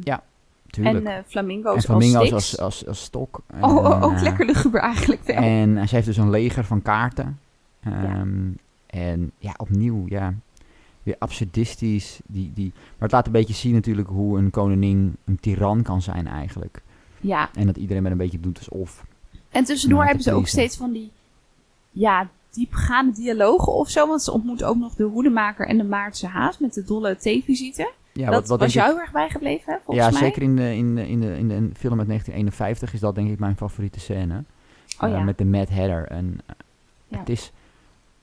S2: Tuurlijk.
S1: en eh, flamingo's,
S2: en flamingo's
S1: als
S2: als, als, als stok.
S1: Oh, oh,
S2: En,
S1: ook
S2: eh,
S1: lekker luguber eigenlijk wel.
S2: En ze heeft dus een leger van kaarten. Ehm, En ja, opnieuw, ja, weer absurdistisch. Die, die, maar het laat een beetje zien natuurlijk hoe een koningin een tiran kan zijn eigenlijk.
S1: Ja,
S2: En dat iedereen met een beetje doet alsof.
S1: En tussendoor
S2: Ja,
S1: hebben ze ook steeds van die... Ja, diepgaande dialogen of zo. Want ze ontmoet ook nog de hoedemaker en de Maartse haas met de dolle theevisite.
S2: Ja,
S1: dat was
S2: denk
S1: jou
S2: ik-
S1: erg bijgebleven, hè, volgens
S2: Ja,
S1: mij?
S2: zeker in de, in, de, in, de, in de film uit 1951 is dat denk ik mijn favoriete scène.
S1: Oh
S2: Eh,
S1: ja.
S2: met de Mad Hatter. En eh,
S1: Ja.
S2: het is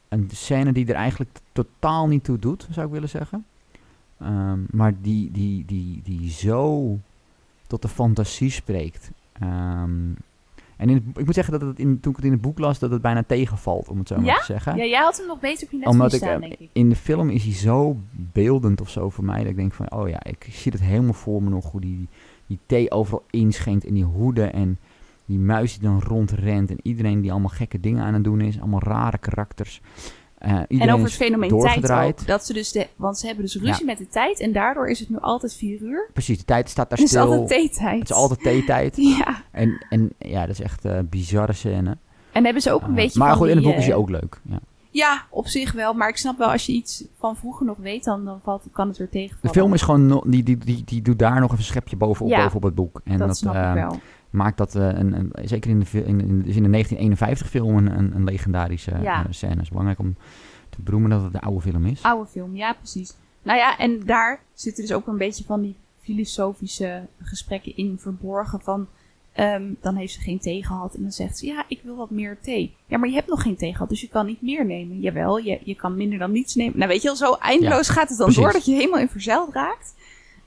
S2: een scène die er eigenlijk totaal niet toe doet, zou ik willen zeggen. Ehm, maar die, die, die, die zo tot de fantasie spreekt. Ehm, en in het, ik moet zeggen dat het in, toen ik het in het boek las, dat het bijna tegenvalt, om het zo maar
S1: Ja?
S2: te zeggen.
S1: Ja, jij had hem nog beter op je
S2: Omdat ik,
S1: staan,
S2: eh,
S1: denk ik.
S2: in de film is hij zo beeldend of zo voor mij, dat ik denk van, oh ja, ik zie het helemaal voor me nog, hoe die, die thee overal inschenkt in die hoeden en die muis die dan rondrent en iedereen die allemaal gekke dingen aan het doen is, allemaal rare karakters. Eh,
S1: En over het fenomeen tijd ook. Dat ze dus de, want ze hebben dus ruzie met de tijd. En daardoor is het nu altijd vier uur.
S2: Precies, de tijd staat daar
S1: Het is
S2: stil.
S1: altijd theetijd.
S2: Het is altijd theetijd.
S1: Ja.
S2: En, en ja, dat is echt een bizarre scène.
S1: En hebben ze ook een
S2: Eh,
S1: beetje
S2: maar goed, in het boek is
S1: eh,
S2: ook leuk. Ja.
S1: Ja, op zich wel. Maar ik snap wel, als je iets van vroeger nog weet, dan, dan valt, kan het weer
S2: De
S1: tegenvallen.
S2: film is gewoon, die, die, die, die doet daar nog even een schepje bovenop,
S1: Ja,
S2: bovenop het boek. En
S1: dat,
S2: dat,
S1: snap
S2: eh,
S1: ik wel.
S2: Maakt dat eh, een, een, zeker in de, in, in, dus in de 1951 film een, een, een legendarische
S1: Ja.
S2: eh, scène. Het is belangrijk om te beroemen dat het de oude film is.
S1: Oude film, ja, precies. Nou ja, en daar zitten dus ook een beetje van die filosofische gesprekken in verborgen. Van, ehm, dan heeft ze geen thee gehad en dan zegt ze, ja, ik wil wat meer thee. Ja, maar je hebt nog geen thee gehad, dus je kan niet meer nemen. Jawel, je, je kan minder dan niets nemen. Nou, weet je wel, zo eindeloos gaat het dan
S2: precies.
S1: door dat je helemaal in verzeild raakt.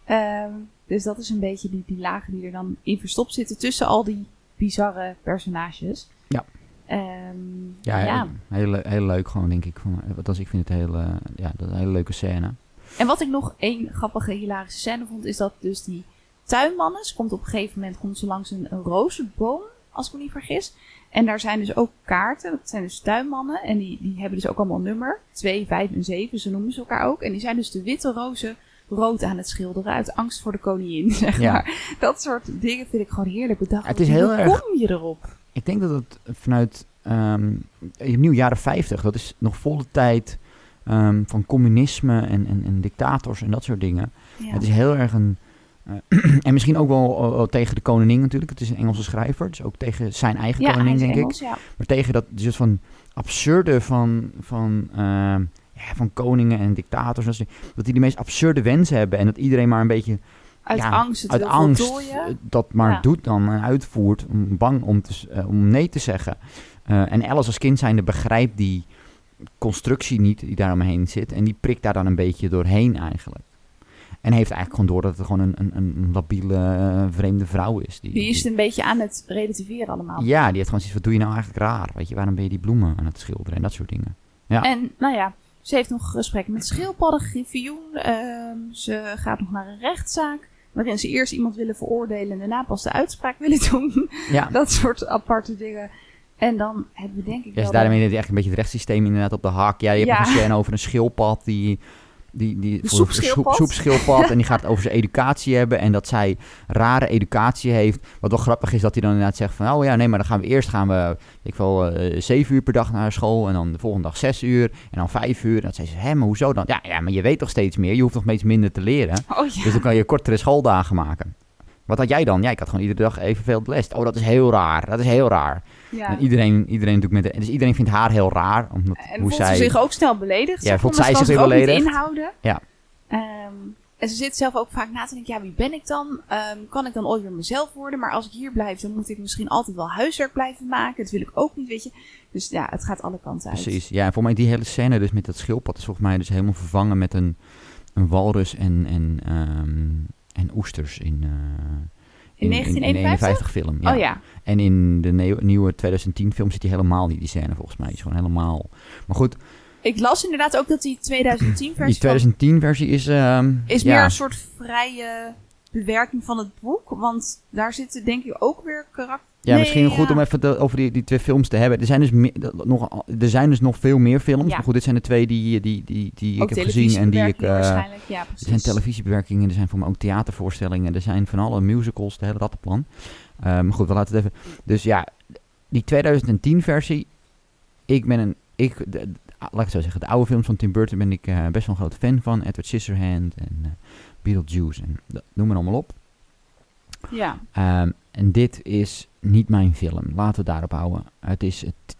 S1: Ehm, dus dat is een beetje die, die lagen die er dan in verstopt zitten tussen al die bizarre personages.
S2: Ja.
S1: Ehm,
S2: Ja,
S1: ja.
S2: Heel, heel, heel leuk gewoon, denk ik. Van, althans, ik vind het heel, eh, ja, dat een hele leuke scène.
S1: En wat ik nog één grappige, hilarische scène vond, is dat dus die tuinmannen, ze komt op een gegeven moment komt ze langs een, een rozenboom, als ik me niet vergis. En daar zijn dus ook kaarten, dat zijn dus tuinmannen, en die, die hebben dus ook allemaal een nummer. 2, 5 en 7, ze noemen ze elkaar ook. En die zijn dus de witte rozen rood aan het schilderen, uit angst voor de koningin, zeg
S2: Ja.
S1: maar. Dat soort dingen vind ik gewoon heerlijk bedacht.
S2: Het is
S1: Hoe
S2: heel erg-
S1: kom je erop?
S2: Ik denk dat het vanuit ehm nieuw jaren 50, dat is nog volle tijd ehm, van communisme en, en, en dictators en dat soort dingen.
S1: Ja.
S2: Het is heel erg een. eh, en misschien ook wel, wel- tegen de koningin natuurlijk. Het is een Engelse schrijver. Dus ook tegen zijn eigen
S1: ja,
S2: koningin,
S1: is
S2: denk ik.
S1: Ja.
S2: Maar tegen dat soort van absurde van, van, ehm, ja, van koningen en dictators. Dat, dat die de meest absurde wensen hebben. En dat iedereen maar een beetje
S1: Uit
S2: ja,
S1: angst
S2: uit angst eh, dat maar
S1: Ja.
S2: doet dan en uitvoert. Om, bang om, te, eh, om nee te zeggen. Eh, en Alice als kind zijnde begrijpt die constructie niet die daar omheen zit. En die prikt daar dan een beetje doorheen eigenlijk. En heeft eigenlijk gewoon door dat het gewoon een, een, een labiele vreemde vrouw is. Die,
S1: Die is het een beetje aan het relativeren allemaal.
S2: ja, die heeft gewoon zoiets wat doe je nou eigenlijk raar? Weet je, waarom ben je die bloemen aan het schilderen en dat soort dingen. Ja.
S1: En nou ja, ze heeft nog gesprekken met schildpadden, griffioen. Ehm, ze gaat nog naar een rechtszaak. Waarin ze eerst iemand willen veroordelen en daarna pas de uitspraak willen doen.
S2: Ja,
S1: dat soort aparte dingen. En dan hebben we denk ik
S2: ja dus daarmee hij echt een beetje het rechtssysteem inderdaad op de haak. Ja, je hebt
S1: Ja.
S2: een scène over een schildpad die... Die, die voor-
S1: soepschildpad.
S2: soep- soepschildpad. en die gaat het over zijn educatie hebben. En dat zij rare educatie heeft. Wat wel grappig is dat hij dan inderdaad zegt van... Oh ja, nee, maar dan gaan we eerst gaan we... Ik wil eh, zeven uur per dag naar school. En dan de volgende dag zes uur. En dan vijf uur. En dan zei ze, hé, maar hoezo dan? Ja, ja, maar je weet toch steeds meer. Je hoeft nog steeds minder te leren.
S1: Oh ja.
S2: Dus dan kan je kortere schooldagen maken. Wat had jij dan? Ja, ik had gewoon iedere dag evenveel les. Oh, dat is heel raar. Dat is heel raar.
S1: Ja.
S2: En iedereen, iedereen doet met de, dus iedereen vindt haar heel raar. Omdat,
S1: En
S2: hoe
S1: voelt
S2: zij,
S1: ze zich ook snel beledigd.
S2: Ja, voelt zij zich
S1: niet
S2: beledigd?
S1: inhouden.
S2: Ja.
S1: Ehm, En ze zit zelf ook vaak na te denken, ja, wie ben ik dan? Ehm, kan ik dan ooit weer mezelf worden? Maar als ik hier blijf, dan moet ik misschien altijd wel huiswerk blijven maken. Dat wil ik ook niet, weet je. Dus ja, het gaat alle kanten uit.
S2: Precies. Ja, en voor mij die hele scène dus met dat schildpad is volgens mij dus helemaal vervangen met een, een walrus en, en, ehm, en oesters in... eh,
S1: In 1951?
S2: film, ja.
S1: Oh ja.
S2: En in de nieuwe, nieuwe 2010 film zit hij helemaal niet, die scène volgens mij. Die is gewoon helemaal... Maar goed,
S1: Ik las inderdaad ook dat die 2010 versie
S2: die 2010 versie is... ehm,
S1: is
S2: ja,
S1: meer een soort vrije bewerking van het boek. Want daar zitten denk ik ook weer karakter...
S2: Ja,
S1: Nee,
S2: misschien goed
S1: ja.
S2: om even te- over die, die twee films te hebben. Er zijn dus, me- nog, er zijn dus nog veel meer films.
S1: Ja.
S2: Maar goed, dit zijn de twee die, die, die, die
S1: ook
S2: ik heb gezien. En die ik, eh,
S1: waarschijnlijk. Ja,
S2: er zijn televisiebewerkingen, er zijn voor mij ook theatervoorstellingen. Er zijn van alle musicals, de hele rattenplan. Eh, maar goed, we laten het even... Dus ja, die 2010 versie. Ik ben een... Ik, de- laat ik het zo zeggen, de oude films van Tim Burton ben ik eh, best wel een groot fan van. Edward Scissorhand en Beetlejuice en dat- noem maar allemaal op.
S1: Ja.
S2: Ehm, en dit is niet mijn film. Laten we daarop houden. Het is, het,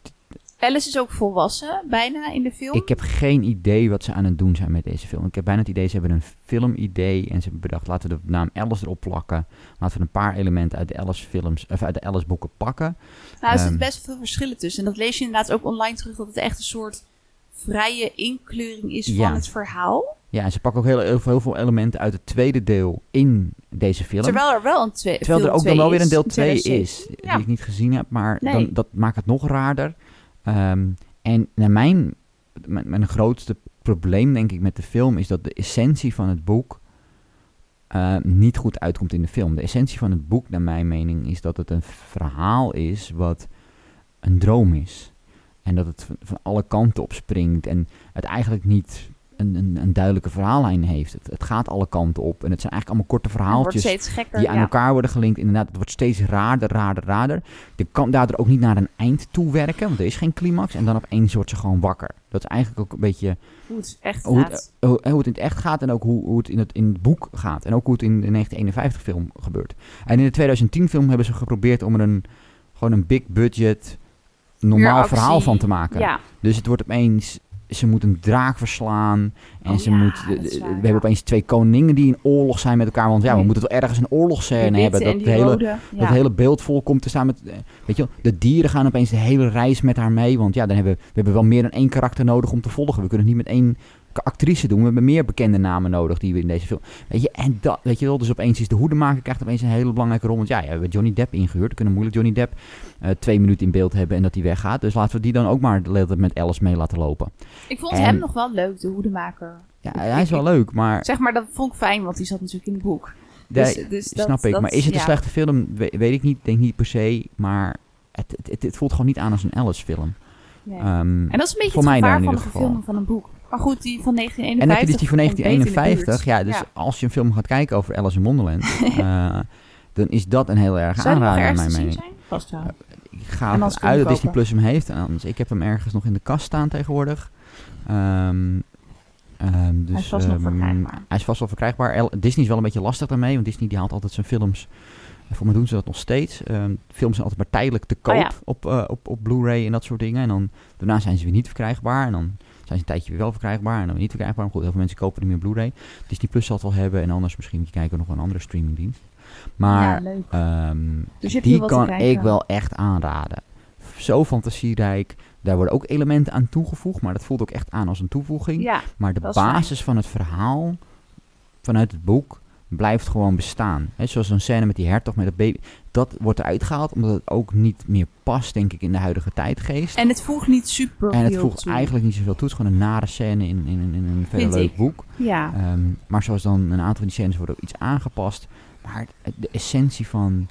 S1: Alice is ook volwassen, bijna in de film.
S2: ik heb geen idee wat ze aan het doen zijn met deze film. Ik heb bijna het idee, ze hebben een filmidee en ze hebben bedacht, laten we de naam Alice erop plakken. Laten we een paar elementen uit de Alice films, of uit de Alice boeken pakken.
S1: nou, er zitten
S2: ehm,
S1: best veel verschillen tussen. En dat lees je inderdaad ook online terug, dat het echt een soort vrije inkleuring is
S2: Ja.
S1: van het verhaal.
S2: Ja, en ze pakken ook heel, heel, veel- heel veel elementen uit het tweede deel in deze film.
S1: Terwijl er wel een twee,
S2: Terwijl er ook dan wel weer een deel
S1: in
S2: 2 is,
S1: 2007.
S2: die ik niet gezien heb, maar
S1: Nee.
S2: dan, dat maakt het nog raarder. Ehm, en naar mijn, mijn, mijn grootste probleem, denk ik, met de film is dat de essentie van het boek eh, niet goed uitkomt in de film. De essentie van het boek, naar mijn mening, is dat het een verhaal is wat een droom is. En dat het van, van alle kanten op springt en het eigenlijk niet een, een, een duidelijke verhaallijn heeft. Het, het gaat alle kanten op en het zijn eigenlijk allemaal korte verhaaltjes
S1: gekker.
S2: die aan
S1: ja.
S2: elkaar worden gelinkt. Inderdaad, het wordt steeds raarder, raarder, raarder. Je kan daardoor ook niet naar een eind toe werken, want er is geen climax. En dan opeens wordt ze gewoon wakker. Dat is eigenlijk ook een beetje
S1: Hoe het echt
S2: hoe het, hoe, hoe het in het echt gaat en ook hoe, hoe het in het, in het boek gaat. En ook hoe het in de 1951 film gebeurt. En in de 2010 film hebben ze geprobeerd om er een, gewoon een big budget, normaal
S1: actie.
S2: verhaal van te maken.
S1: Ja,
S2: Dus het wordt opeens, ze moet een draak verslaan. En
S1: Oh
S2: ze
S1: ja,
S2: moet, we hebben opeens twee koningen die in oorlog zijn met elkaar. Want ja, we moeten toch ergens een oorlogsscène hebben. Dat hele,
S1: rode.
S2: dat
S1: Ja.
S2: hele beeld vol komt te staan met, eh, weet je wel, de dieren gaan opeens de hele reis met haar mee. Want ja, dan hebben we, we hebben wel meer dan één karakter nodig om te volgen. We kunnen niet met één actrice doen. We hebben meer bekende namen nodig die we in deze film, weet je. En dat, weet je wel, dus opeens is de hoedemaker krijgt opeens een hele belangrijke rol. Want ja, ja, we hebben Johnny Depp ingehuurd. We kunnen moeilijk Johnny Depp eh, twee minuten in beeld hebben en dat hij weggaat. Dus laten we die dan ook maar de met Alice mee laten lopen.
S1: Ik vond
S2: En-
S1: hem nog wel leuk, de hoedemaker.
S2: Ja, hij is wel leuk, maar
S1: Zeg maar, dat vond ik fijn, want die zat natuurlijk in het boek.
S2: Nee,
S1: Dus- dus dat-
S2: snap ik.
S1: dat-
S2: maar is het een slechte film? We- weet ik niet. Denk niet per se. Maar het, het, het, het voelt gewoon niet aan als een Alice film.
S1: Nee.
S2: Ehm,
S1: en dat is een beetje
S2: voor
S1: het gevaar van de verfilming van een boek. Maar goed, die van
S2: en
S1: 1951
S2: heb je dus die van
S1: komt beter in de
S2: 1951.
S1: buurt.
S2: Ja, dus als je een film gaat kijken over Alice in Wonderland, eh, dan is dat een heel erg
S1: Zou
S2: aanrader naar mijn mening.
S1: zijn? Vast wel.
S2: Ik ga
S1: En
S2: ervan uit dat. Disney Plus hem heeft. En Anders, ik heb hem ergens nog in de kast staan tegenwoordig. Dus,
S1: Hij is vast nog
S2: ehm,
S1: verkrijgbaar.
S2: Hij is vast wel verkrijgbaar. Disney is wel een beetje lastig daarmee, want Disney die haalt altijd zijn films. en Voor mij doen ze dat nog steeds. Films zijn altijd maar tijdelijk te koop
S1: Oh ja.
S2: op, eh, op, op Blu-ray en dat soort dingen. En dan daarna zijn ze weer niet verkrijgbaar. En dan zijn ze een tijdje weer wel verkrijgbaar en dan weer niet verkrijgbaar. Maar goed, heel veel mensen kopen niet meer Blu-ray. Disney Plus zal het wel hebben. En anders misschien moet je kijken nog wel een andere streamingdienst. Maar
S1: ja,
S2: ehm,
S1: Dus
S2: die kan ik wel echt aanraden. Zo fantasierijk. Daar worden ook elementen aan toegevoegd, maar dat voelt ook echt aan als een toevoeging.
S1: Ja,
S2: maar de
S1: fijn.
S2: basis van het verhaal, vanuit het boek, blijft gewoon bestaan. He, zoals zo'n scène met die hertog met dat baby. Dat wordt eruit gehaald, omdat het ook niet meer past, denk ik, in de huidige tijdgeest.
S1: en het voegt niet super
S2: En het voegt
S1: toe.
S2: eigenlijk niet zoveel toe. Het is gewoon een nare scène in, in, in, in een verder
S1: Vind
S2: leuk
S1: ik.
S2: boek.
S1: Ja,
S2: Ehm, maar zoals dan een aantal van die scènes worden ook iets aangepast. Maar de essentie van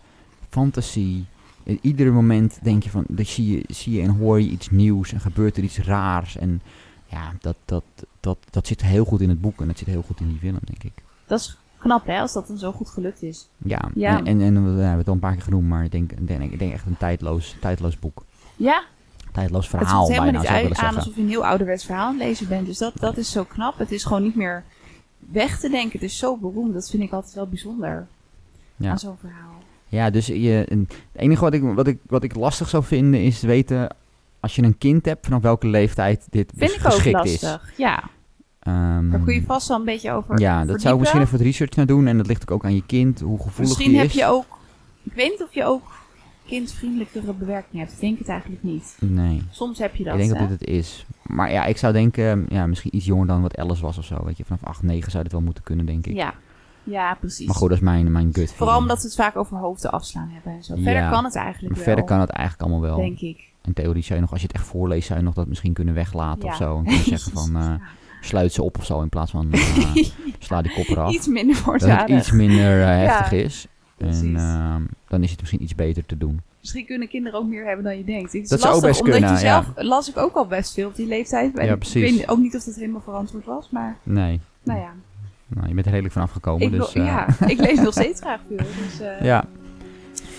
S2: fantasy. eh, Iedere moment denk je van, dan zie je, zie je en hoor je iets nieuws en gebeurt er iets raars. En ja, dat, dat, dat, dat zit heel goed in het boek en dat zit heel goed in die film, denk ik.
S1: dat is knap hè, als dat dan zo goed gelukt is.
S2: Ja,
S1: Ja.
S2: en, en, en we hebben het al een paar keer genoemd, maar ik denk, ik denk, ik denk echt een tijdloos, tijdloos boek.
S1: Ja,
S2: Tijdloos
S1: het
S2: verhaal
S1: helemaal
S2: bijna,
S1: niet
S2: ik
S1: uit,
S2: willen
S1: aan
S2: zeggen.
S1: alsof je een heel ouderwets verhaal aan het lezen bent. Dus dat, dat is zo knap. Het is gewoon niet meer weg te denken. Het is zo beroemd. Dat vind ik altijd wel bijzonder
S2: Ja.
S1: aan zo'n verhaal.
S2: Ja, dus je, het enige wat ik, wat, ik, wat ik lastig zou vinden is weten, als je een kind hebt, vanaf welke leeftijd dit
S1: Vind
S2: dus
S1: ik ook
S2: geschikt is.
S1: lastig. Ja,
S2: Ehm,
S1: Daar kun je vast wel een beetje over
S2: Ja, dat zou ik misschien even wat research naar doen. En dat ligt ook aan je kind, hoe gevoelig
S1: Misschien
S2: die
S1: heb
S2: is.
S1: je ook... Ik weet niet of je ook kindvriendelijkere bewerking hebt. Ik denk het eigenlijk niet.
S2: Nee,
S1: Soms heb je dat,
S2: ik denk
S1: hè?
S2: dat dit het is. Maar ja, ik zou denken, ja, misschien iets jonger dan wat Alice was of zo. Weet je, vanaf 8, 9 zou dit wel moeten kunnen, denk ik.
S1: Ja. ja, precies.
S2: Maar goed, dat is mijn, mijn gut
S1: Vooral omdat we het vaak over hoofden afslaan hebben en zo.
S2: Ja.
S1: Verder kan het eigenlijk
S2: Maar
S1: wel,
S2: verder kan het eigenlijk allemaal wel.
S1: denk ik.
S2: In theorie zou je nog, als je het echt voorleest, zou je nog dat misschien kunnen weglaten
S1: Ja.
S2: of zo. En kunnen zeggen van, eh. Sluit ze op of zo, in plaats van eh, sla die kop eraf.
S1: Iets minder
S2: dat het iets minder eh,
S1: Ja,
S2: heftig is.
S1: precies.
S2: En ehm, dan is het misschien iets beter te doen.
S1: Misschien kunnen kinderen ook meer hebben dan je denkt. Het is
S2: Dat zou
S1: lastig,
S2: best
S1: omdat
S2: kunnen,
S1: je zelf las ik ook al best veel op die leeftijd. En
S2: Ja,
S1: ik
S2: precies.
S1: weet ook niet of dat helemaal verantwoord was, maar
S2: Nee,
S1: nou ja.
S2: nou, je bent er redelijk van afgekomen.
S1: Ik,
S2: dus,
S1: wil-
S2: eh,
S1: ja, ik lees nog steeds graag veel, dus
S2: ja.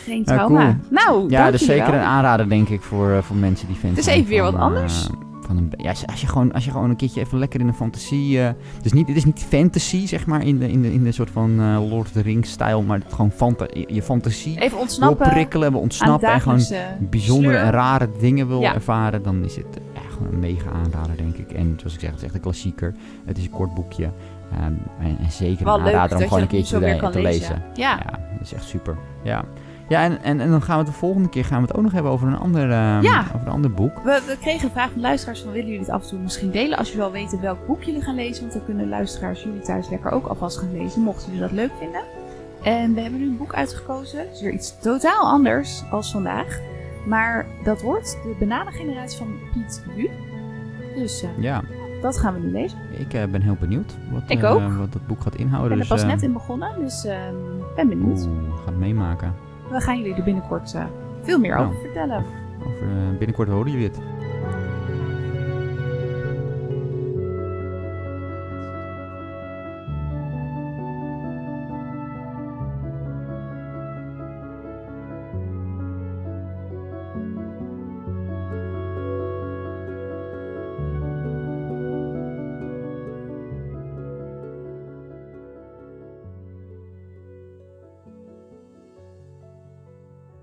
S1: geen
S2: Ja,
S1: trauma.
S2: cool.
S1: Nou,
S2: Ja, dus
S1: jullie
S2: zeker
S1: wel.
S2: een aanrader, denk ik, voor, voor mensen die fan
S1: Het is even weer wat anders.
S2: Van een, ja, als, als je gewoon, als je gewoon een keertje even lekker in een fantasie... eh dus niet, het is niet fantasy, zeg maar, in de, in de, in de soort van eh, Lord of the Rings-stijl, maar gewoon fanta je, je fantasie
S1: Even
S2: wil
S1: ontsnappen
S2: prikkelen, ontsnappen en gewoon
S1: dagelijkse
S2: bijzondere
S1: sleur.
S2: en rare dingen wil
S1: Ja.
S2: ervaren, dan is het eh, ja, gewoon een mega aanrader, denk ik. En zoals ik zeg, het is echt een klassieker. Het is een kort boekje. Ehm, en, en zeker
S1: Wel
S2: een aanrader om gewoon een keertje
S1: kan
S2: te lezen.
S1: lezen. Ja.
S2: Ja, dat is echt super. Ja, ja en, en, en dan gaan we het de volgende keer gaan we het ook nog hebben over een ander, ehm,
S1: Ja.
S2: over een ander boek.
S1: We, we kregen een vraag van luisteraars van willen jullie dit af en toe misschien delen als je wel weten welk boek jullie gaan lezen. Want dan kunnen luisteraars jullie thuis lekker ook alvast gaan lezen, mochten jullie dat leuk vinden. En we hebben nu een boek uitgekozen. Het is weer iets totaal anders als vandaag. Maar dat wordt de bananengeneratie van Piet Wu. Dus eh,
S2: Ja,
S1: dat gaan we nu lezen.
S2: ik eh, ben heel benieuwd wat,
S1: Ik
S2: eh,
S1: ook.
S2: wat dat boek gaat
S1: Ik
S2: inhouden.
S1: ben er
S2: dus,
S1: pas net in begonnen, dus eh, ben benieuwd.
S2: Oeh, gaat meemaken.
S1: We gaan jullie er binnenkort eh, veel meer
S2: Nou.
S1: over vertellen.
S2: Over, eh, binnenkort horen jullie het.